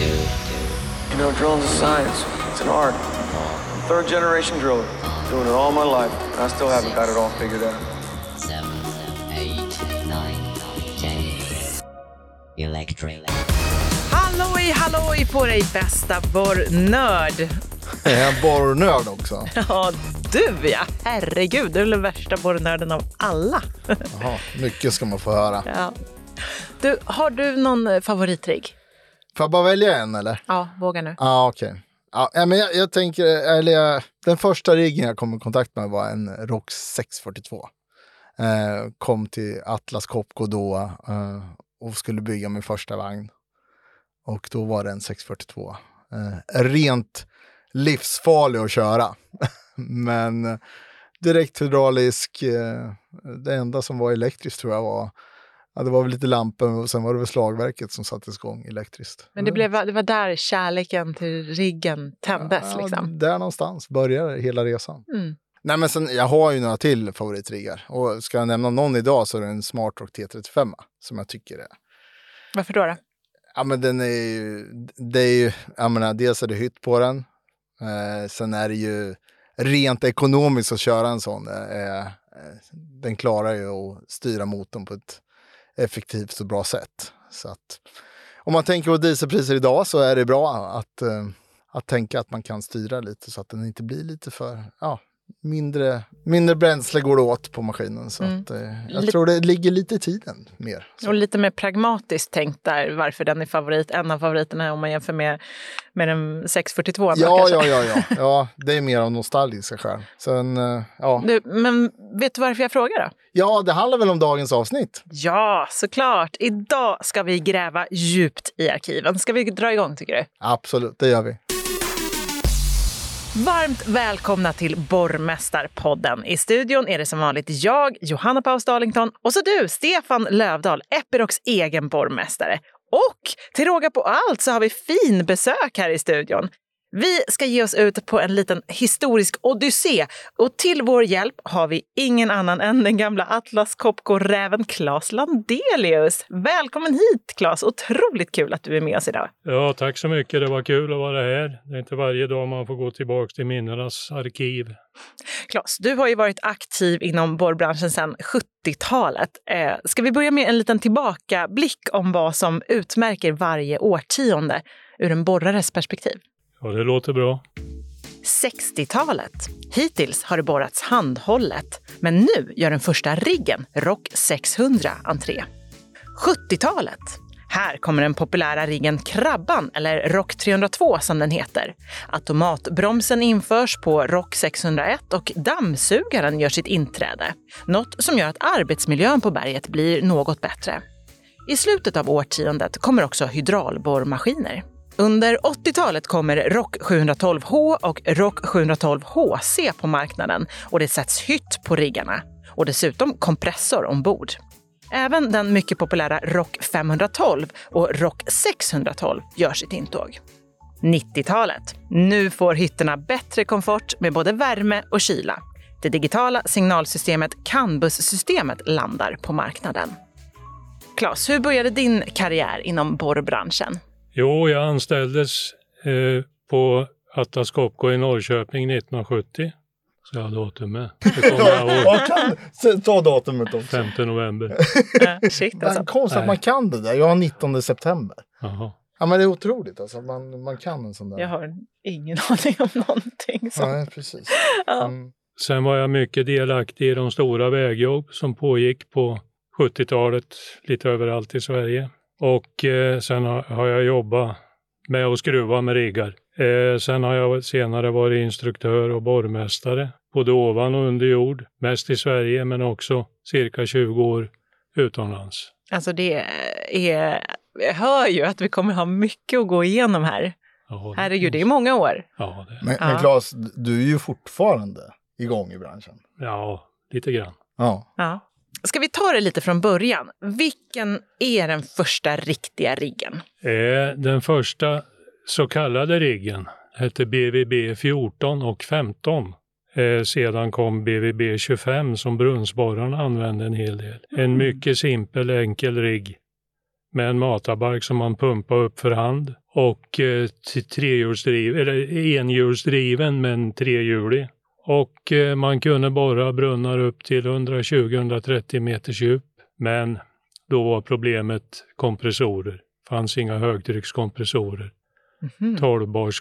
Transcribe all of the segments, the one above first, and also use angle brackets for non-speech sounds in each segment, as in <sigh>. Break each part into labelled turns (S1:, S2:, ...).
S1: You know, drilling's a science. It's an art. I'm third generation driller. Doing it all my life. And I still haven't got it all figured out.
S2: seven, eight, nine, ten. Electric.
S3: Halloj, halloj på dig bästa borrnörd!
S4: Jag är en borrnörd också. <laughs>
S3: Ja, du ja! Herregud, du är den värsta borrnörden av alla.
S4: Jaha, mycket ska man få höra.
S3: Ja. Du, har du någon favoritrigg?
S4: Får jag bara välja en eller?
S3: Ja, våga nu.
S4: Ja, okej. Ja, men jag, jag tänker, eller jag, den första riggen jag kom i kontakt med var en Rox 642. Eh, kom till Atlas Copco då eh, och skulle bygga min första vagn. Och då var det en 642. Eh, rent livsfarlig att köra. <laughs> men eh, direkt hydraulisk. Eh, det enda som var elektriskt tror jag var Ja, det var väl lite lampor och sen var det väl slagverket som sattes igång elektriskt.
S3: Men det, blev, det var där kärleken till riggen tändes
S4: Ja,
S3: liksom.
S4: Där någonstans börjar hela resan.
S3: Mm.
S4: Nej, men sen, jag har ju några till favoritriggar. Och ska jag nämna någon idag så är det en Smartrock T35 som jag tycker är...
S3: Varför då? då?
S4: Ja, men den är ju... Det är ju jag menar, dels är det hytt på den. Eh, sen är det ju rent ekonomiskt att köra en sån. Eh, eh, den klarar ju att styra motorn på ett effektivt och bra sätt. Så att, om man tänker på dieselpriser idag så är det bra att, eh, att tänka att man kan styra lite så att den inte blir lite för, ja, mindre, mindre bränsle går det åt på maskinen. Så
S3: Mm.
S4: att, eh, jag
S3: Lite-
S4: tror det ligger lite i tiden mer. Så.
S3: Och lite mer pragmatiskt tänkt där varför den är favorit, en av favoriterna om man jämför med, med den 642.
S4: Ja, ja, ja, ja, ja. Det är mer av nostalgiska skäl. Sen, eh, ja.
S3: Du, men vet du varför jag frågar då?
S4: ja, det handlar väl om dagens avsnitt.
S3: Ja, såklart. Idag ska vi gräva djupt i arkiven. Ska vi dra igång tycker du?
S4: Absolut, det gör vi.
S3: Varmt välkomna till Borgmästarpodden! I studion är det som vanligt jag, Johanna Paus Darlington, och så du, Stefan Lövdahl, Epirocs egen borgmästare. Och till råga på allt så har vi fin besök här i studion. Vi ska ge oss ut på en liten historisk odyssé och till vår hjälp har vi ingen annan än den gamla Atlas Copco-räven Claes Landelius. Välkommen hit Claes! Otroligt kul att du är med oss idag.
S5: Ja, tack så mycket. Det var kul att vara här. Det är inte varje dag man får gå tillbaka till minnenas arkiv.
S3: Claes, du har ju varit aktiv inom borrbranschen sedan 70-talet. Eh, ska vi börja med en liten tillbakablick om vad som utmärker varje årtionde ur en borrares perspektiv?
S5: Ja, det låter bra.
S3: 60-talet. Hittills har det borrats handhållet, men nu gör den första riggen, Rock 600, entré. 70-talet. Här kommer den populära riggen Krabban, eller Rock 302 som den heter. Automatbromsen införs på Rock 601 och dammsugaren gör sitt inträde. Något som gör att arbetsmiljön på berget blir något bättre. I slutet av årtiondet kommer också hydraulborrmaskiner. Under 80-talet kommer Rock 712H och Rock 712HC på marknaden och det sätts hytt på riggarna och dessutom kompressor ombord. Även den mycket populära Rock 512 och Rock 612 gör sitt intåg. 90-talet. Nu får hytterna bättre komfort med både värme och kyla. Det digitala signalsystemet Canbus-systemet landar på marknaden. Claes, hur började din karriär inom borrbranschen?
S5: Jo, jag anställdes eh, på Atlas Copco i Norrköping 1970. Så jag har datumet. Det kommer jag ihåg.
S4: Jag kan s- ta datumet också.
S5: 5 november.
S3: Shit
S4: Men
S3: alltså.
S4: konstigt att man kan det där. Jag har 19 september.
S5: Jaha.
S4: Ja, men det är otroligt alltså. Man, man kan en sån där.
S3: Jag har ingen <laughs> aning om någonting. Så.
S4: Nej, precis.
S3: Ja.
S4: Mm.
S5: Sen var jag mycket delaktig i de stora vägjobb som pågick på 70-talet lite överallt i Sverige. Och eh, sen har, har jag jobbat med att skruva med riggar. Eh, sen har jag senare varit instruktör och borrmästare, både ovan och under jord. Mest i Sverige men också cirka 20 år utomlands.
S3: Alltså det är... Jag hör ju att vi kommer ha mycket att gå igenom här.
S5: Ja,
S3: Herregud, det är många år.
S5: Ja, det,
S4: Men, men Claes, du är ju fortfarande igång i branschen.
S5: ja, lite grann.
S4: Ja.
S3: Ja. Ska vi ta det lite från början? Vilken är den första riktiga riggen?
S5: Eh, den första så kallade riggen hette BVB 14 och 15. Eh, sedan kom BVB 25 som brunnsborrarna använde en hel del. En mycket simpel enkel rigg med en matarbalk som man pumpade upp för hand och eh, t- trehjulsdriv, eller enhjulsdriven men trehjulig. Och eh, man kunde borra brunnar upp till 120-130 meters djup. Men då var problemet kompressorer. fanns inga högtryckskompressorer.
S3: Mhm.
S5: 12-bars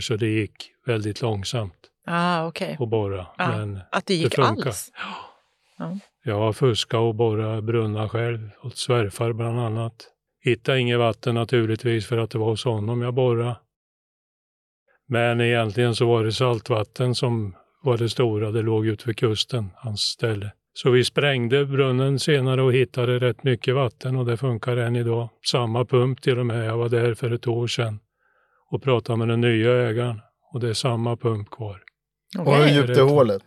S5: så det gick väldigt långsamt
S3: Ah, okej.
S5: att borra.
S3: Ja,
S5: Men
S3: Att det gick
S5: funkar.
S3: alls? Ja.
S5: jag har fuskat och borrat brunnar själv, åt svärfar bland annat. Hittade inget vatten naturligtvis för att det var hos honom jag borrade. Men egentligen så var det saltvatten som var det stora, det låg ut vid kusten, hans ställe. Så vi sprängde brunnen senare och hittade rätt mycket vatten och det funkar än idag. Samma pump till och med, jag var där för ett år sedan och pratade med den nya ägaren och det är samma pump kvar.
S4: Och hur djupt är hålet?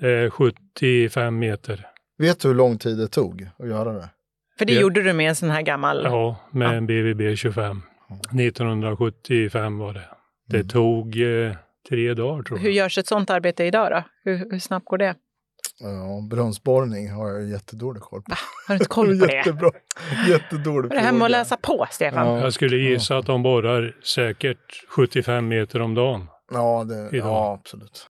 S5: Det är 75 meter.
S4: Vet du hur lång tid det tog att göra det?
S3: För det
S5: Ja.
S3: gjorde du med en sån här gammal?
S5: Ja, med
S3: Ja.
S5: en BVB 25. 1975 var det. Det
S4: Mm.
S5: tog eh, tre dagar tror
S3: Hur
S5: jag.
S3: görs ett sånt arbete idag då? Hur, hur snabbt går det?
S4: Ja, brunnsborrning har jag jättedålig koll på.
S3: Har du inte koll på det? <laughs>
S4: Jättebra. Jättedålig
S3: Var det hemma och läsa på, Stefan?
S4: Ja.
S5: Jag skulle gissa att de borrar säkert 75 meter om dagen.
S4: Ja, det,
S5: Idag.
S4: ja, absolut.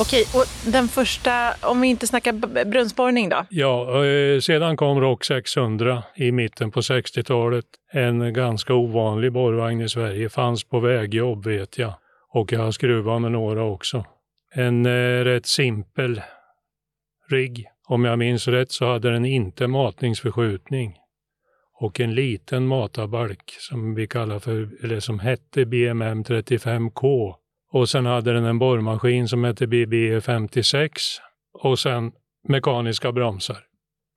S3: Okej, och den första, om vi inte snackar brunnsborrning då?
S5: Ja, eh, sedan kom Rock 600 i mitten på 60-talet. En ganska ovanlig borrvagn i Sverige. Fanns på vägjobb vet jag. Och jag har skruvat med några också. En eh, rätt simpel rigg. Om jag minns rätt så hade den inte matningsförskjutning. Och en liten matarbalk som vi kallar för, eller som hette BMM 35K. Och sen hade den en borrmaskin som hette BB 56. Och sen mekaniska bromsar.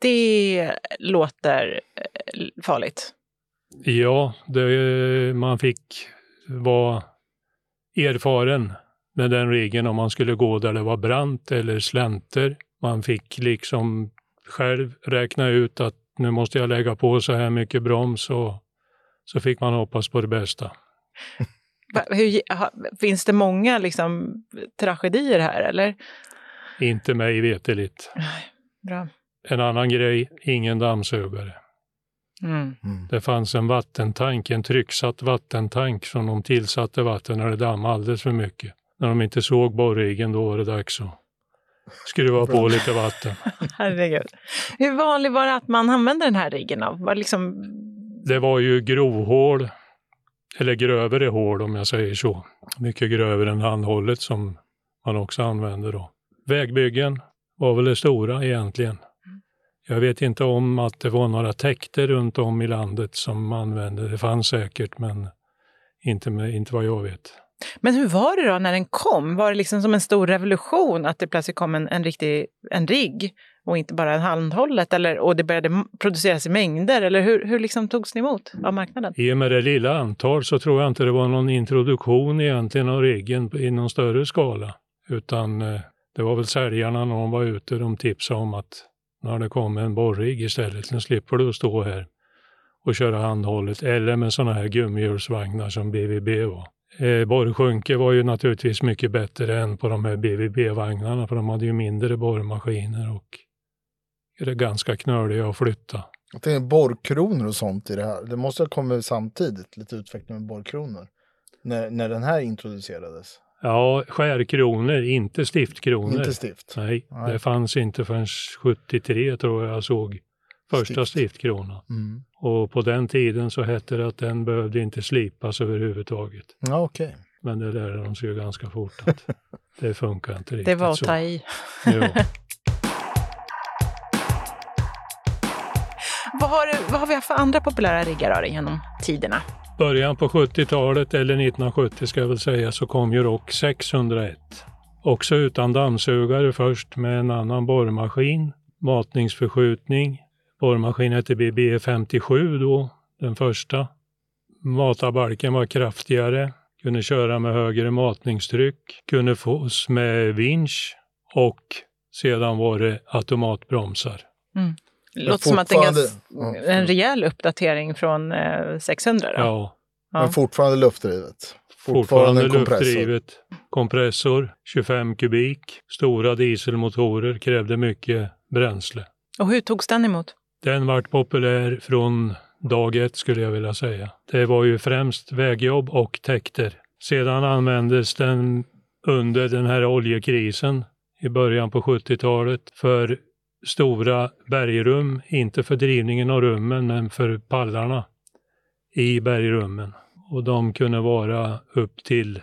S3: Det låter eh, farligt.
S5: Ja, det, man fick vara erfaren med den regeln om man skulle gå där det var brant eller slänter. Man fick liksom själv räkna ut att nu måste jag lägga på så här mycket broms och så fick man hoppas på det bästa. <laughs>
S3: Hur, finns det många liksom, tragedier här eller?
S5: Inte mig veteligt.
S3: Bra.
S5: En annan grej, ingen dammsugare.
S3: Mm.
S4: Mm.
S5: Det fanns en vattentank, en trycksatt vattentank som de tillsatte vatten när det dammade alldeles för mycket. När de inte såg borriggen då var det dags att skruva på lite vatten. <laughs>
S3: Herregud. Hur vanligt var det att man använde den här riggen? Då? Var det liksom,
S5: Det var ju grovhål, eller grövre hål om jag säger så. Mycket grövre än handhållet som man också använde då. Vägbyggen var väl det stora egentligen. Jag vet inte om att det var några täkter runt om i landet som använde det. fanns säkert, men inte, med, inte vad jag vet.
S3: men hur var det då när den kom? Var det liksom som en stor revolution att det plötsligt kom en, en riktig en rigg och inte bara en handhållet? Eller, och det började produceras i mängder? Eller hur, hur liksom togs ni emot av marknaden?
S5: I och med det lilla antal så tror jag inte det var någon introduktion egentligen av riggen i någon större skala. Utan eh, det var väl säljarna när de var ute, de tipsade om att när det kommer en borrigg istället, nu slipper du stå här och köra handhållet. Eller med sådana här gummihjulsvagnar som BVB var. Eh, borrsjunke var ju naturligtvis mycket bättre än på de här BVB-vagnarna för de hade ju mindre borrmaskiner och är ganska knöliga att flytta.
S4: Jag tänker borrkronor och sånt i det här. Det måste ha kommit samtidigt, lite utveckling med borrkronor. När, när den här introducerades.
S5: Ja, skärkronor, inte stiftkronor.
S4: Inte stift.
S5: Nej,
S4: Nej.
S5: det fanns inte förrän 73 tror jag jag såg första
S4: Stift.
S5: stiftkronan.
S4: Mm.
S5: Och på den tiden så hette det att den behövde inte slipas överhuvudtaget.
S4: Ja, okej.
S5: Men det lärde de sig ju ganska fort att <laughs> det funkar inte riktigt
S3: Det var att
S5: så.
S3: ta i.
S5: Ja. <laughs>
S3: Vad har, vad har vi haft för andra populära riggar genom tiderna?
S5: Början på 70-talet, eller 1970 ska jag väl säga, så kom ju Rock 601. Också utan dammsugare först med en annan borrmaskin, matningsförskjutning. Borrmaskin hette BB 57 då, den första. Matarbalken var kraftigare, kunde köra med högre matningstryck, kunde fås med vinsch och sedan var det automatbromsar. Mm.
S3: Det låter som att det är en, ganska,
S4: fortfarande- ja,
S3: en rejäl uppdatering från eh, 600. Då.
S5: Ja,
S3: Ja.
S4: Men fortfarande luftdrivet.
S5: Fortfarande
S4: kompressor.
S5: luftdrivet. Kompressor, 25 kubik. Stora dieselmotorer krävde mycket bränsle.
S3: Och hur togs den emot?
S5: Den vart populär från dag ett skulle jag vilja säga. Det var ju främst vägjobb och täkter. Sedan användes den under den här oljekrisen i början på 70-talet för stora bergrum, inte för drivningen av rummen men för pallarna i bergrummen. Och de kunde vara upp till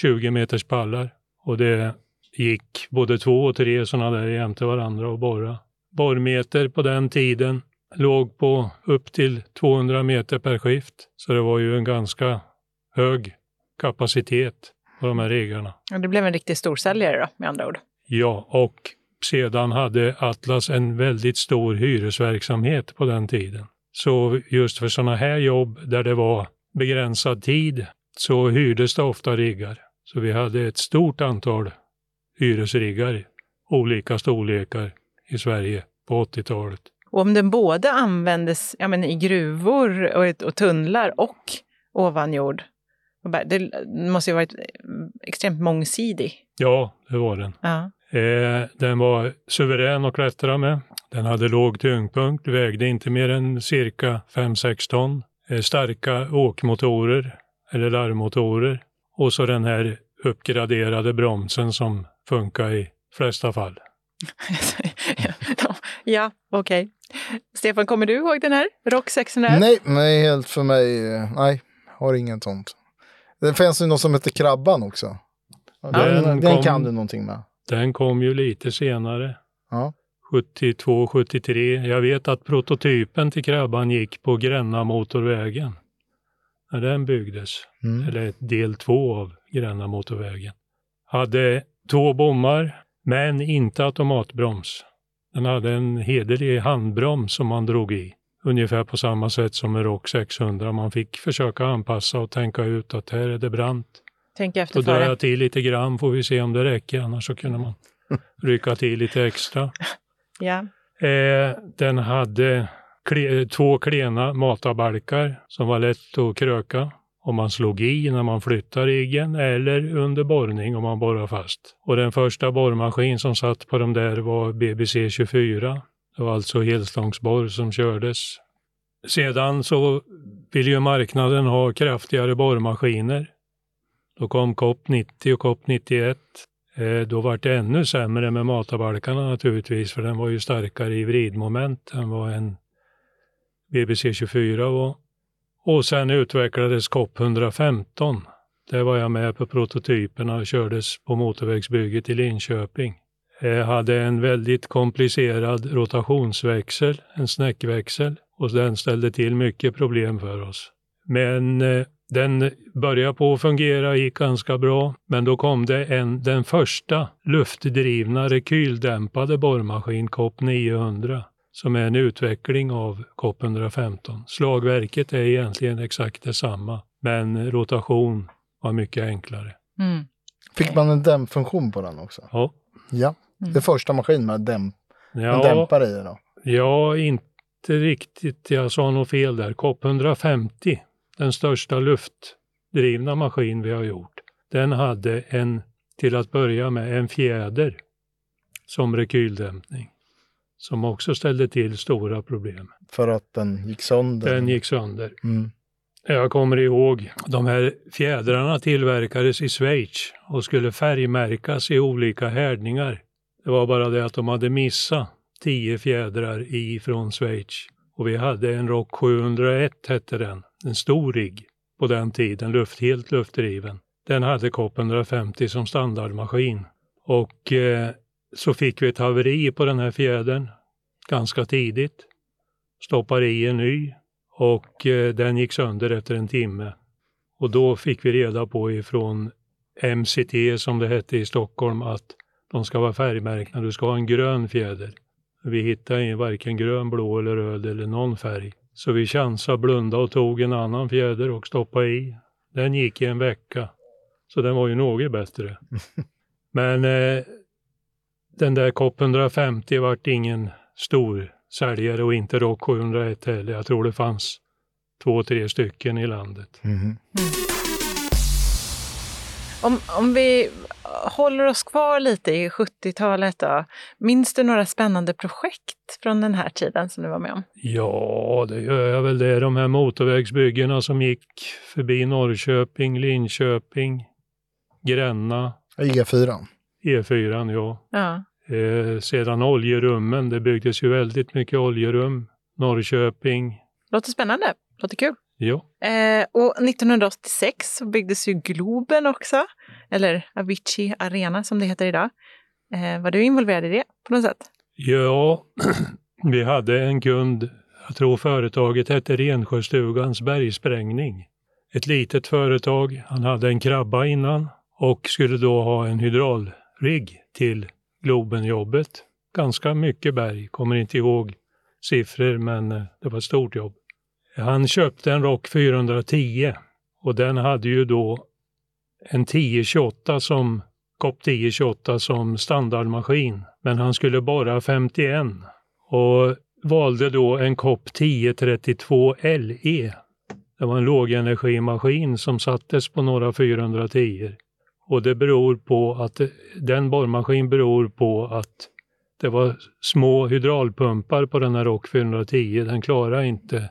S5: 20 meters pallar och det gick både två och tre sådana där jämte varandra och borra. Borrmeter på den tiden låg på upp till 200 meter per skift, så det var ju en ganska hög kapacitet på de här riggarna.
S3: Ja, det blev en riktig storsäljare då, med andra ord.
S5: Ja, och sedan hade Atlas en väldigt stor hyresverksamhet på den tiden. Så just för sådana här jobb där det var begränsad tid så hyrdes det ofta riggar. Så vi hade ett stort antal hyresriggar, olika storlekar i Sverige på 80-talet.
S3: Och om den både användes ja, men i gruvor och, och tunnlar och ovan jord, det måste ju varit extremt mångsidig.
S5: Ja, det var den.
S3: Ja.
S5: Eh, den var suverän att klättra med. Den hade låg tyngdpunkt, vägde inte mer än cirka 5-6 ton. Eh, starka åkmotorer, eller larmmotorer. Och så den här uppgraderade bromsen som funkar i flesta fall. <laughs>
S3: ja, okej. Stefan, kommer du ihåg den här? Rock 600?
S4: Nej, nej, helt för mig. eh, Nej, har inget sånt. Det finns ju något som heter Krabban också.
S5: Den
S4: den, den
S5: kom-
S4: kan du någonting med.
S5: Den kom ju lite senare.
S4: Ja.
S5: 72, 73. Jag vet att prototypen till Krabban gick på Gränna motorvägen. När den byggdes.
S4: Mm.
S5: Eller del två av Gränna motorvägen. Hade två bommar, men inte automatbroms. Den hade en hederlig handbroms som man drog i. Ungefär på samma sätt som med Rock 600. Man fick försöka anpassa och tänka ut att här är det brant.
S3: Tänk efter
S5: Då drar jag till lite grann får vi se om det räcker. Annars så kunde man <laughs> rycka till lite extra.
S3: Ja.
S5: Eh, den hade kle- två klena matarbalkar som var lätt att kröka om man slog i när man flyttade riggen eller under borrning om man borrade fast. Och den första borrmaskin som satt på de där var BBC 24. Det var alltså helstångsborr som kördes. Sedan så ville ju marknaden ha kraftigare borrmaskiner. Då kom COP 90 och COP 91. Eh, då var det ännu sämre med matarbalkarna naturligtvis, för den var ju starkare i vridmoment än vad en BBC 24 var. Och sen utvecklades COP 115. Där var jag med på prototyperna och kördes på motorvägsbygget i Linköping. Jag hade en väldigt komplicerad rotationsväxel, en snäckväxel, och den ställde till mycket problem för oss. Men eh, den började på att fungera, gick ganska bra, men då kom det en, den första luftdrivna rekyldämpade borrmaskin, COP 900, som är en utveckling av COP 115. Slagverket är egentligen exakt detsamma, men rotation var mycket enklare.
S3: Mm.
S4: Fick man en dämpfunktion på den också?
S5: Ja,
S4: Ja. Det är första maskin med dämp en
S5: ja,
S4: dämpare i då.
S5: ja inte riktigt, jag sa nog fel där. COP 150, den största luftdrivna maskin vi har gjort, den hade en, till att börja med, en fjäder som rekyldämpning. Som också ställde till stora problem.
S4: För att den gick sönder.
S5: Den gick sönder.
S4: Mm.
S5: Jag kommer ihåg, de här fjädrarna tillverkades i Schweiz och skulle färgmärkas i olika härdningar. Det var bara det att de hade missat tio fjädrar ifrån Schweiz. Och vi hade en Rock 701 hette den, en stor rigg på den tiden, luft, helt luftdriven. Den hade COP 150 som standardmaskin. Och eh, så fick vi ett haveri på den här fjädern ganska tidigt. Stoppade i en ny och eh, den gick sönder efter en timme. Och då fick vi reda på ifrån MCT som det hette i Stockholm att de ska vara färgmärkta. Du ska ha en grön fjäder. Vi hittade varken grön, blå eller röd eller någon färg. Så vi chansade, blundade och tog en annan fjäder och stoppade i. Den gick i en vecka. Så den var ju något bättre. <laughs> Men eh, den där COP 150 vart ingen stor säljare och inte Rock 701 heller. Jag tror det fanns två, tre stycken i landet.
S4: Mhm.
S3: Om, om vi håller oss kvar lite i 70-talet då. Minns du några spännande projekt från den här tiden som du var med om?
S5: Ja, det gör jag väl det. De här motorvägsbyggena som gick förbi Norrköping, Linköping, Gränna,
S4: E4.
S5: E4, ja.
S3: Ja.
S5: Eh, sedan oljerummen, det byggdes ju väldigt mycket oljerum. Norrköping,
S3: Låter spännande. Låter kul.
S5: Ja.
S3: Eh, och 1986 så byggdes ju Globen också. Eller Avicii Arena som det heter idag. Eh, var du involverad i det på något sätt?
S5: Ja, <clears throat> vi hade en kund, jag tror företaget hette Rensjöstugans bergsprängning. Ett litet företag, han hade en krabba innan och skulle då ha en hydraulrigg till Globenjobbet. Ganska mycket berg, kommer inte ihåg siffror men eh, det var ett stort jobb. Han köpte en Rock 410 och den hade ju då en 1028 som COP 1028 som standardmaskin. Men han skulle borra 51 och valde då en COP 1032 LE. Det var en lågenergimaskin som sattes på några 410. Och det beror på att den borrmaskin beror på att det var små hydraulpumpar på den här Rock 410. Den klarar inte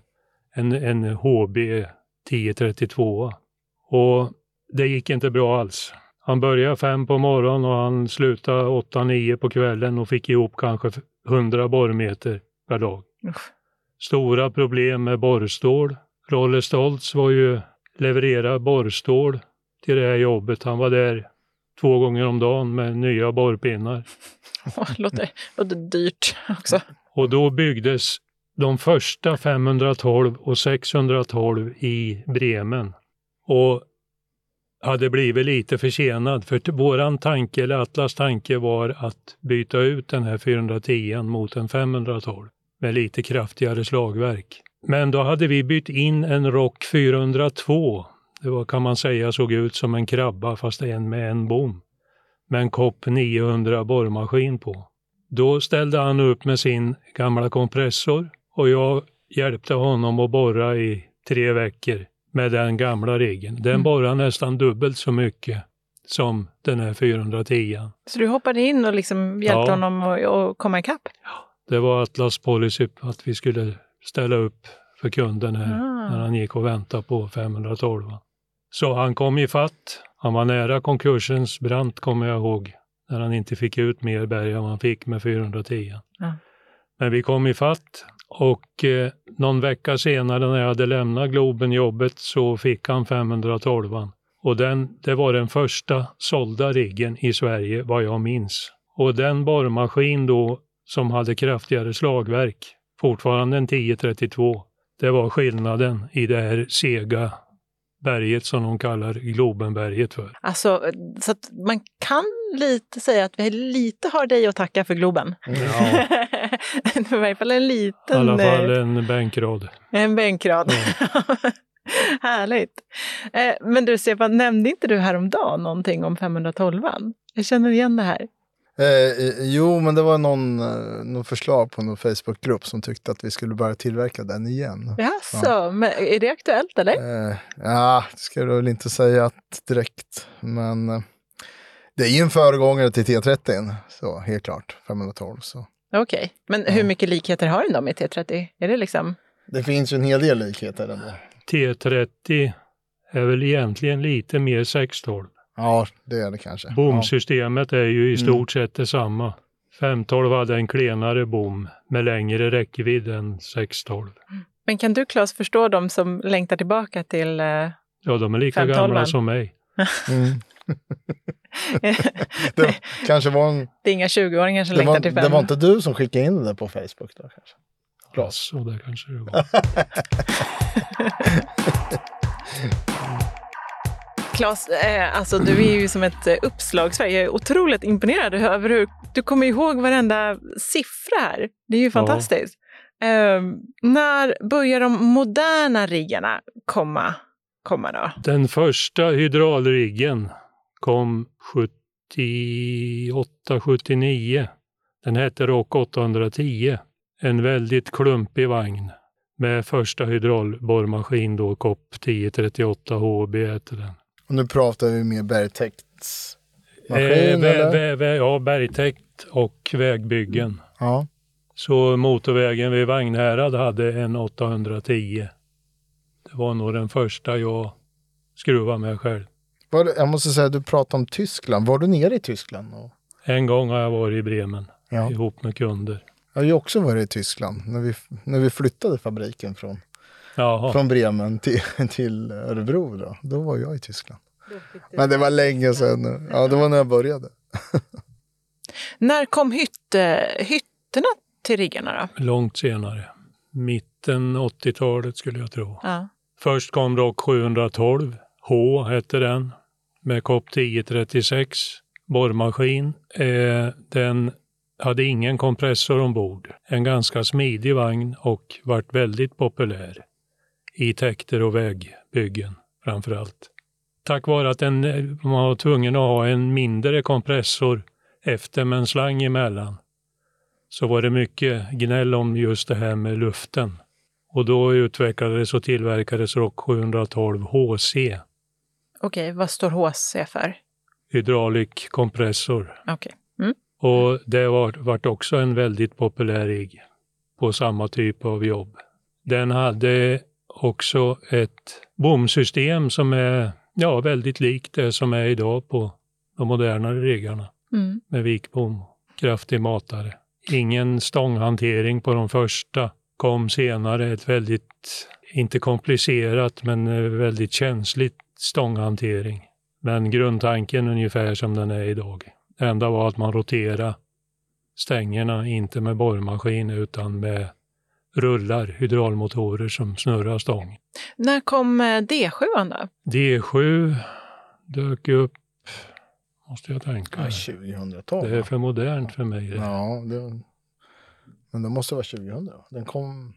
S5: en, en HB 1032. Och det gick inte bra alls. Han började fem på morgonen och han slutade åtta, nio på kvällen och fick ihop kanske 100 borrmeter per dag.
S3: Usch.
S5: Stora problem med borrstål. Rolle Stoltz var ju leverera borrstål till det här jobbet. Han var där två gånger om dagen med nya borrpinnar. <laughs>
S3: Låter, låter dyrt också.
S5: Och då byggdes de första 512 och 612 i Bremen. Och hade blivit lite försenad för vår våran tanke, eller Atlas tanke var att byta ut den här 410 mot en 512 med lite kraftigare slagverk. Men då hade vi bytt in en Rock 402. Det var kan man säga såg ut som en krabba fast en med en bom. Med en kopp 900 borrmaskin på. Då ställde han upp med sin gamla kompressor och jag hjälpte honom att borra i tre veckor med den gamla riggen. Den borrar nästan dubbelt så mycket som den här 410.
S3: Så du hoppade in och liksom hjälpte
S5: Ja.
S3: honom att, komma ikapp?
S5: Det var Atlas policy att vi skulle ställa upp för kunden här
S3: Ah.
S5: när han gick och väntade på 512. Så han kom i fatt. Han var nära konkursens brant kommer jag ihåg. När han inte fick ut mer berg än han fick med 410.
S3: Ja.
S5: Men vi kom i fatt och eh, någon vecka senare när jag hade lämnat Globen-jobbet så fick han 512. Och den, det var den första sålda riggen i Sverige vad jag minns. Och den borrmaskin då som hade kraftigare slagverk, fortfarande en 1032, det var skillnaden i det här sega berget som de kallar Globenberget för.
S3: Alltså, så att man kan lite säga att vi lite har dig att tacka för Globen.
S5: Ja, <laughs>
S3: I varje fall en
S5: I
S3: liten
S5: alla fall
S3: eh,
S5: en bänkrad.
S3: en bänkrad. <laughs> Härligt. Eh, Men du Stefan, nämnde inte du häromdagen någonting om 512 Jag känner igen det här.
S4: Eh, jo, men det var någon, eh, någon förslag på någon Facebookgrupp som tyckte att vi skulle börja tillverka den igen.
S3: Jaså, men är det aktuellt eller?
S4: Eh, ja, det ska jag väl inte säga att direkt. Men eh, det är ju en föregångare till T30, så helt klart. 512. Så.
S3: Okej, men hur mycket likheter har den då med T30? Är det liksom...
S4: Det finns ju en hel del likheter ändå.
S5: T30 är väl egentligen lite mer 612.
S4: Ja, det är det kanske.
S5: Bomsystemet är ju i
S4: Mm.
S5: stort sett detsamma. 512 hade en klenare bom med längre räckvidd än 612.
S3: Men kan du Claes förstå dem som längtar tillbaka till... eh,
S5: Ja, de är lika
S3: 512.
S5: gamla som mig.
S4: Ja. Mm. <laughs> det kanske var en,
S3: det är inga 20-åringar som
S4: det
S3: längtar
S4: var,
S3: till
S4: det
S3: fem.
S4: var inte du som skickade in det där på Facebook då kanske? Bra.
S5: Så det kanske det var. <laughs> <laughs>
S3: Claes, eh, alltså du är ju som ett eh, uppslagsverk. Jag är otroligt imponerad över hur du kommer ihåg varenda siffra här. Det är ju fantastiskt. Eh, när börjar de moderna riggarna komma, komma då?
S5: Den första hydraulriggen kom 78, 79. Den hette Rock 810. En väldigt klumpig vagn med första hydraulborrmaskin då, COP 1038 HB heter den.
S4: Och nu pratar vi med bergtäktsmaskin
S5: Eh, vä- vä- vä- ja, bergtäkt och vägbyggen.
S4: Ja.
S5: Så motorvägen vid Vagnhärad hade en 810. Det var nog den första jag skruvade med själv.
S4: Jag måste säga, du pratade om Tyskland. Var du nere i Tyskland?
S5: En gång har jag varit i Bremen
S4: ja.
S5: ihop med kunder.
S4: Jag har ju också varit i Tyskland när vi, när vi flyttade fabriken från,
S5: Jaha.
S4: från Bremen till, <laughs> till Örebro. Då. då var jag i Tyskland. Men det var länge sedan. Ja, det var när jag började. <laughs>
S3: När kom hytte, hytterna till riggarna då?
S5: Långt senare. Mitten 80-talet skulle jag tro.
S3: Ja.
S5: Först kom Rock 712. H hette den. Med KOP 1036. Borrmaskin. Eh, den hade ingen kompressor ombord. En ganska smidig vagn och vart väldigt populär. I täkter och vägbyggen framför allt. Tack vare att den, eh, man var tvungen att ha en mindre kompressor efter med en slang emellan så var det mycket gnäll om just det här med luften. Och då utvecklades och tillverkades Rock 712 HC,
S3: Okej, vad står HC för?
S5: hydraulic kompressor.
S3: Okej.
S5: Och det var, vart också en väldigt populär rigg på samma typ av jobb. Den hade också ett bomsystem som är ja, väldigt likt det som är idag på de modernare riggarna
S3: Mm.
S5: med vikbom, kraftig matare. Ingen stånghantering på de första. Kom senare ett väldigt, inte komplicerat, men eh, väldigt känsligt stånghantering. Men grundtanken ungefär som den är idag. Det enda var att man roterade stängerna, inte med borrmaskin utan med rullar, hydraulmotorer som snurrar stång.
S3: När kom eh, D7 då?
S5: D7 dök upp, måste jag tänka.
S4: Ja, 2012.
S5: Det är för modernt för mig. det.
S4: Ja, det, men det måste vara 2000. Den kom...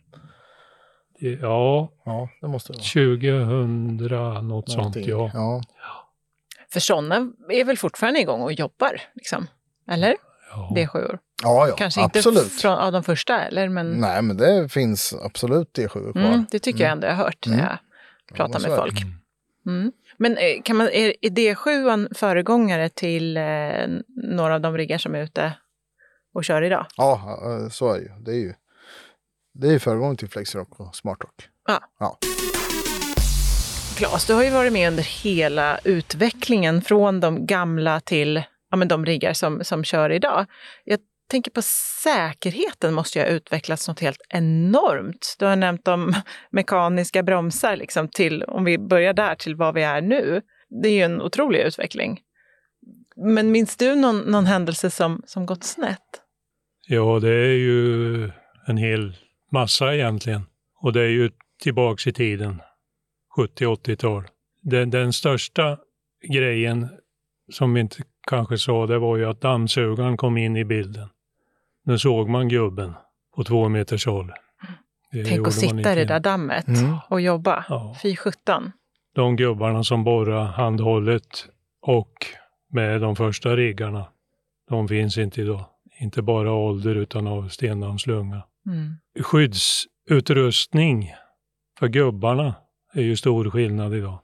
S5: Ja,
S4: Ja, det måste det vara.
S5: 2000 något sånt ja.
S4: ja.
S3: För sådana är väl fortfarande igång och jobbar? Liksom. Eller?
S5: Ja.
S3: D7.
S4: Ja, ja,
S3: Kanske
S4: absolut.
S3: inte från, av de första, eller? Men
S4: Nej, men det finns absolut D7 kvar.
S3: mm, det tycker jag ändå jag har hört när
S4: Mm.
S3: jag pratar med folk. Mm. Men eh, kan man, är, är D7 föregångare till eh, några av de riggar som är ute och kör idag?
S4: Ja, eh, så är det ju. Det är ju det är ju föregången till Flexrock och Smartrock.
S3: Claes, du har ju varit med under hela utvecklingen från de gamla till ja, men de riggar som, som kör idag. Jag tänker på säkerheten måste ju ha utvecklats något helt enormt. Du har nämnt om <laughs> mekaniska bromsar, liksom, till, om vi börjar där, till vad vi är nu. Det är ju en otrolig utveckling. Men minns du någon, någon händelse som, som gått snett?
S5: Ja, det är ju en hel massa egentligen. Och det är ju tillbaks i tiden, 70-80-tal. Den, den största grejen som vi inte kanske sa, det var ju att dammsugaren kom in i bilden. Nu såg man gubben på två meters håll. Det
S3: Tänk att sitta i det där dammet
S4: Mm.
S3: och jobba.
S5: Ja.
S3: Fy sjutton.
S5: de gubbarna som borrar handhållet och med de första riggarna, de finns inte idag. Inte bara ålder utan av stendammslunga.
S3: Mm.
S5: Skyddsutrustning för gubbarna är ju stor skillnad idag.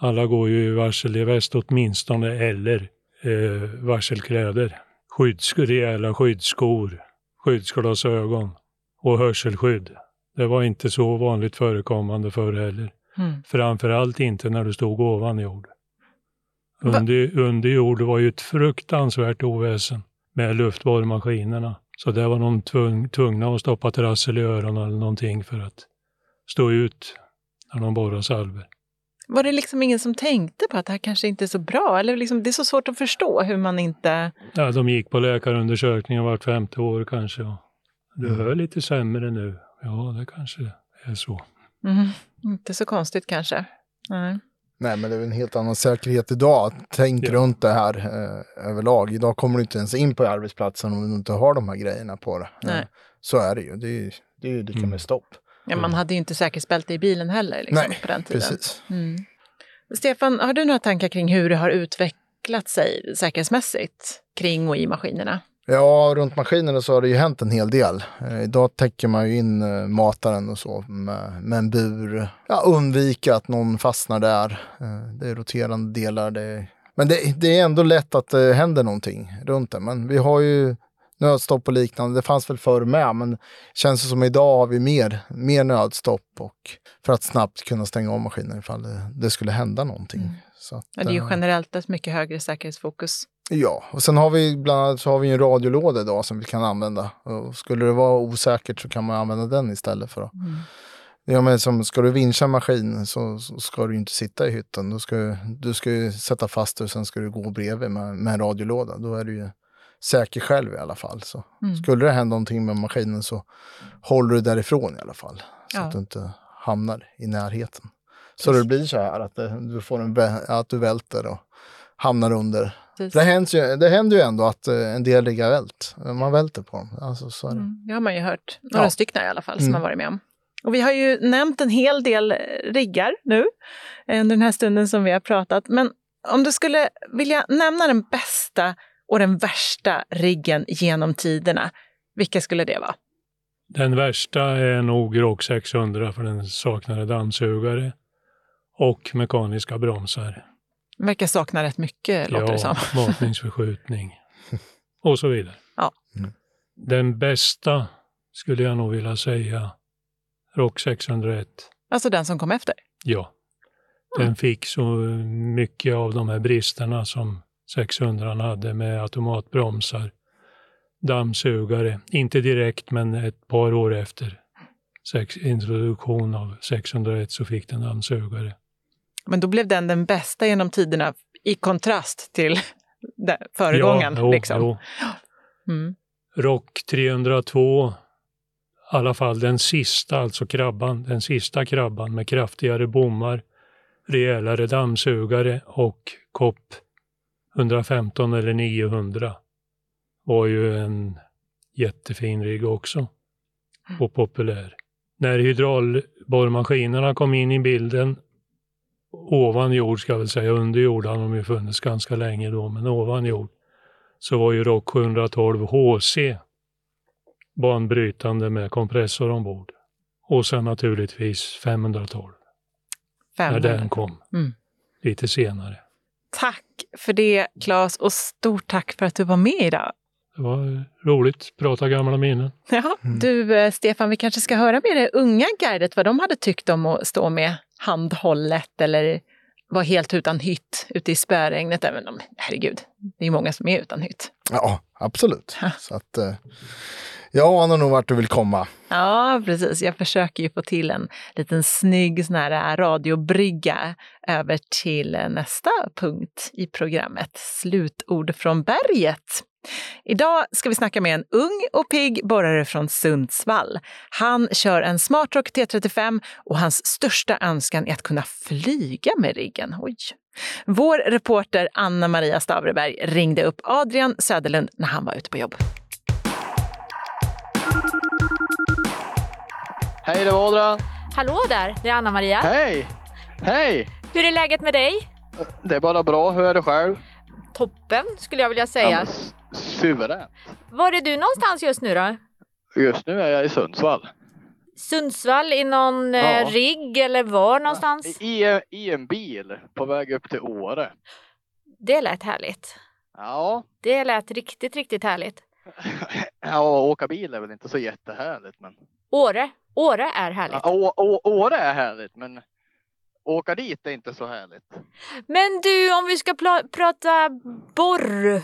S5: Alla går ju i varselväst åtminstone eller eh, varselkläder. Skydds, rejäla skyddsskor, skyddsglasögon och hörselskydd. Det var inte så vanligt förekommande förr heller.
S3: Mm.
S5: Framförallt inte när du stod ovan jord. Under, under jord var ju ett fruktansvärt oväsen med luftborrmaskinerna. Så där var de tvung, tvungna att stoppa trassel i öronen eller någonting för att stå ut när de borrade salver.
S3: Var det liksom ingen som tänkte på att det här kanske inte är så bra? Eller liksom, det är så svårt att förstå hur man inte...
S5: Ja, de gick på läkarundersökningar vart femte år kanske. Och du hör lite sämre nu. Ja, det kanske är så.
S3: Mm, inte så konstigt kanske. Nej.
S4: Nej, men det är en helt annan säkerhet idag. Tänk
S5: Ja.
S4: runt det här eh, överlag. Idag kommer du inte ens in på arbetsplatsen om du inte har de här grejerna på det.
S3: Nej.
S4: Eh, så är det ju. Det är ju det är ju lika
S5: Mm.
S4: med stopp.
S3: Ja, man hade ju inte säkerhetsbälte i bilen heller liksom,
S4: Nej,
S3: på den tiden.
S4: Precis.
S3: Mm. Stefan, har du några tankar kring hur det har utvecklat sig säkerhetsmässigt kring och i maskinerna?
S4: Ja, runt maskinerna så har det ju hänt en hel del. Eh, idag täcker man ju in eh, mataren och så med, med en bur. Ja, undvika att någon fastnar där. Eh, det är roterande delar. Det är... Men det, det, är ändå lätt att det händer någonting runt det. Men vi har ju nödstopp och liknande. Det fanns väl förr med, men känns det som idag har vi mer, mer nödstopp och för att snabbt kunna stänga av maskinen ifall det, det skulle hända någonting. Mm.
S3: Så att, ja, det är ju generellt ett mycket högre säkerhetsfokus.
S4: Ja, och sen har vi bland annat så har vi en radiolåda idag som vi kan använda. Och skulle det vara osäkert så kan man använda den istället för att mm. Ja, men som, ska du vincha en maskin så, så, ska du inte sitta i hytten. Du ska, du ska ju sätta fast dig och sen ska du gå bredvid med, med en radiolåda. Då är du ju säker själv i alla fall. Så mm. Skulle det hända någonting med maskinen så håller du därifrån i alla fall. Så ja. att du inte hamnar i närheten. Så det blir så här att du, får en, att du välter och hamnar under. Det händer, ju, det händer ju ändå att eh, en del riggar vält. Man välter på dem. Alltså, så
S3: mm, det har man ju hört. Några ja. stycken i alla fall som mm. har varit med om. Och vi har ju nämnt en hel del riggar nu under den här stunden som vi har pratat. Men om du skulle vilja nämna den bästa och den värsta riggen genom tiderna, vilka skulle det vara?
S5: Den värsta är nog Rock 600 för den saknade dammsugare och mekaniska bromsar.
S3: Den verkar sakna rätt mycket, låter det som.
S5: Ja, <laughs> matningsförskjutning och så vidare.
S3: Ja.
S5: Mm. Den bästa skulle jag nog vilja säga Rock 601.
S3: Alltså den som kom efter?
S5: Ja. Den mm. fick så mycket av de här bristerna som 600 hade med automatbromsar, dammsugare, inte direkt men ett par år efter sex, introduktion av 601 så fick den dammsugare.
S3: Men då blev den den bästa genom tiderna i kontrast till <laughs> föregångaren? Ja, jo, liksom. jo.
S5: Mm. Rock 302, i alla fall den sista, alltså krabban, den sista krabban med kraftigare bommar, rejälare dammsugare och kopp 115 eller 900 var ju en jättefin rigg också och populär. När hydraulborrmaskinerna kom in i bilden ovan jord ska jag väl säga, under jord hade de ju funnits ganska länge då, men ovan jord så var ju Rock 712 HC banbrytande med kompressor ombord. Och sen naturligtvis 512. 500. När den kom. Mm. Lite senare.
S3: Tack för det Claes och stort tack för att du var med idag.
S5: Det var roligt, prata gamla minnen.
S3: Ja, mm. Du eh, Stefan, vi kanske ska höra med det unga guidet vad de hade tyckt om att stå med handhållet eller vara helt utan hytt ute i spöregnet. Även om, herregud, det är många som är utan hytt.
S4: Ja, absolut. Så att, eh, jag anar nog vart du vill komma.
S3: Ja, precis. Jag försöker ju få till en liten snygg sån här eh, radiobrygga över till eh, nästa punkt i programmet, slutord från berget. Idag ska vi snacka med en ung och pigg borrare från Sundsvall. Han kör en Smartrock T35 och hans största önskan är att kunna flyga med riggen. Oj. Vår reporter Anna Maria Stavreberg ringde upp Adrian Söderlund när han var ute på jobb.
S6: Hej, det var Adrian.
S7: Hallå där, det är Anna Maria.
S6: Hej! Hej!
S7: Hur är läget med dig?
S6: Det är bara bra. Hur är det själv?
S7: Toppen skulle jag vilja säga. Ja,
S6: Suveränt.
S7: Var är du någonstans just nu då?
S6: Just nu är jag i Sundsvall.
S7: Sundsvall i någon eh, ja. rigg eller var någonstans?
S6: I, I en bil på väg upp till Åre.
S7: Det lät härligt.
S6: Ja.
S7: Det lät riktigt, riktigt härligt. <laughs>
S6: ja, åka bil är väl inte så jättehärligt men.
S7: Åre, Åre är härligt.
S6: Ja, Åre är härligt men åka dit är inte så härligt.
S7: Men du, om vi ska prata borr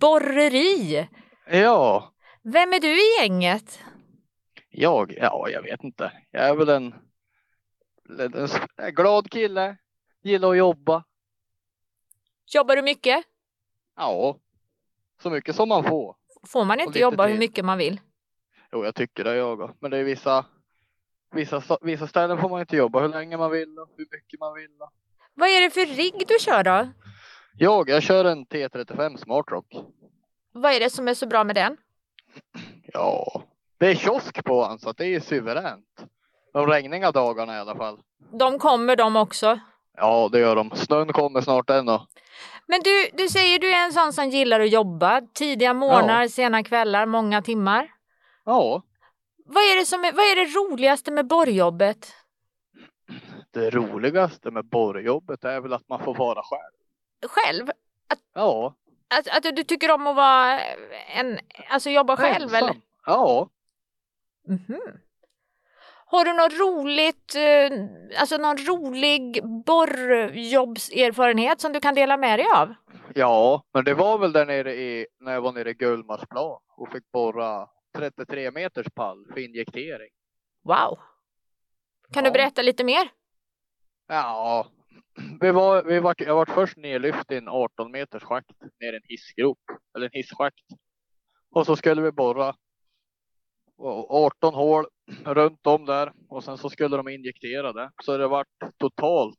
S7: Borreri.
S6: Ja.
S7: Vem är du i gänget?
S6: Jag? Ja, jag vet inte. Jag är väl en, en, en glad kille. Gillar att jobba.
S7: Jobbar du mycket?
S6: Ja, så mycket som man får.
S7: Får man inte jobba till. hur mycket man vill?
S6: Jo, jag tycker det jag. Men det är vissa, vissa, vissa ställen får man inte jobba hur länge man vill och hur mycket man vill.
S7: Vad är det för rigg du kör då?
S6: Jag, jag kör en T35 Smartrock.
S7: Vad är det som är så bra med den?
S6: Ja, det är kiosk på den så det är suveränt. De regniga dagarna i alla fall.
S7: De kommer de också?
S6: Ja, det gör de. Snön kommer snart än då.
S7: Men du, du säger du är en sån som gillar att jobba. Tidiga morgnar,
S6: Ja.
S7: sena kvällar, många timmar.
S6: Ja,
S7: Vad är det, som är, vad är det roligaste med borrjobbet?
S6: det roligaste med borrjobbet är väl att man får vara själv.
S7: Själv?
S6: Ja,
S7: Att, att du tycker om att vara en, alltså jobba själv
S6: ensam.
S7: eller?
S6: Ja,
S7: Mhm. Har du något roligt, eh, alltså någon rolig borrjobbserfarenhet som du kan dela med dig av?
S6: ja, men det var väl där nere i, när jag var nere i Gullmarsplan och fick borra 33 meters pall för injektering.
S7: Wow! Kan du
S6: Ja.
S7: berätta lite mer?
S6: Ja, vi var, vi var, jag var först nedlyft i en 18 meters schakt ner en hissgrop eller en hisschakt. Och så skulle vi borra och 18 hål runt om där och sen så skulle de injektera det. Så det vart totalt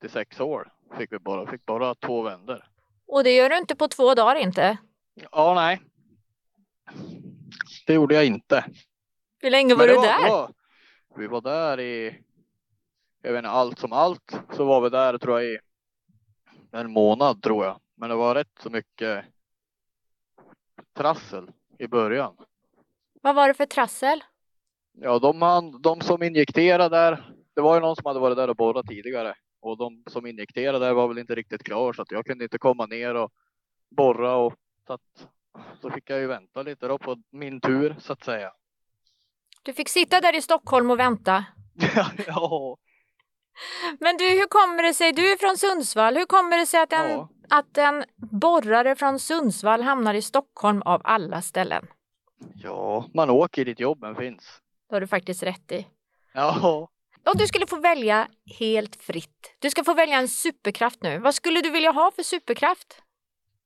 S6: 36 hål fick vi borra. Fick bara två vändor.
S7: Och det gör du inte på två dagar inte?
S6: Ja, nej. Det gjorde jag inte.
S7: Hur länge var du där?
S6: det var- vi var där i, jag vet inte, allt som allt så var vi där tror jag i en månad tror jag. Men det var rätt så mycket trassel i början.
S7: Vad var det för trassel?
S6: Ja, de, de som injekterade där, det var ju någon som hade varit där och borrat tidigare och de som injekterade där var väl inte riktigt klar så att jag kunde inte komma ner och borra och så att så fick jag ju vänta lite då på min tur så att säga.
S7: Du fick sitta där i Stockholm och vänta. <laughs>
S6: ja,
S7: Men du, hur kommer det sig, du är från Sundsvall, hur kommer det sig att en,
S6: ja.
S7: att en borrare från Sundsvall hamnar i Stockholm av alla ställen?
S6: Ja, man åker dit jobben finns.
S7: Det har du faktiskt rätt i.
S6: Ja,
S7: Om du skulle få välja helt fritt, du ska få välja en superkraft nu. Vad skulle du vilja ha för superkraft?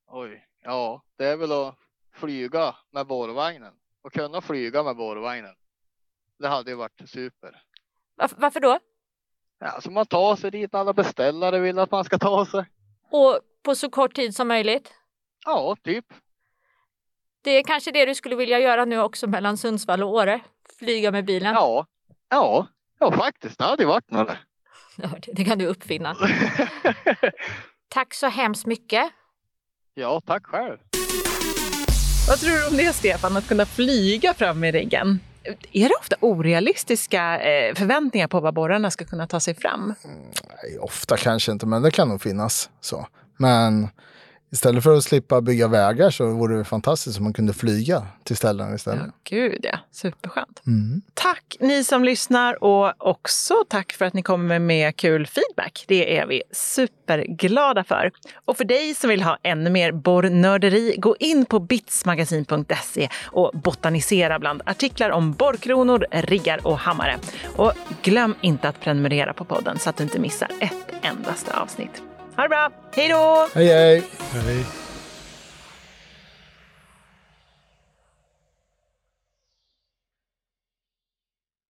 S6: oj, ja, det är väl att flyga med borrvagnen och kunna flyga med borrvagnen. Det hade ju varit super.
S7: Varf- varför då?
S6: Ja, så man tar sig dit alla beställare vill att man ska ta sig.
S7: Och på så kort tid som möjligt?
S6: Ja, typ.
S7: Det är kanske det du skulle vilja göra nu också mellan Sundsvall och Åre? Flyga med bilen?
S6: Ja, ja, ja faktiskt. Det hade ju varit något.
S7: Det kan du uppfinna. <laughs> Tack så hemskt mycket.
S6: Ja, tack själv.
S3: Vad tror du om det, Stefan, att kunna flyga fram med riggen? Är det ofta orealistiska eh, förväntningar på vad borrarna ska kunna ta sig fram?
S4: Nej, ofta kanske inte, men det kan nog finnas så. Men istället för att slippa bygga vägar så vore det fantastiskt om man kunde flyga till ställen istället.
S3: Ja, gud ja. Superskönt.
S4: Mm.
S3: Tack ni som lyssnar och också tack för att ni kommer med kul feedback. Det är vi superglada för. Och för dig som vill ha ännu mer borrnörderi, gå in på bitsmagasin.se och botanisera bland artiklar om borrkronor, riggar och hammare. Och glöm inte att prenumerera på podden så att du inte missar ett endaste avsnitt. Ha det bra! Hej då!
S4: Hej hej!
S5: Hej.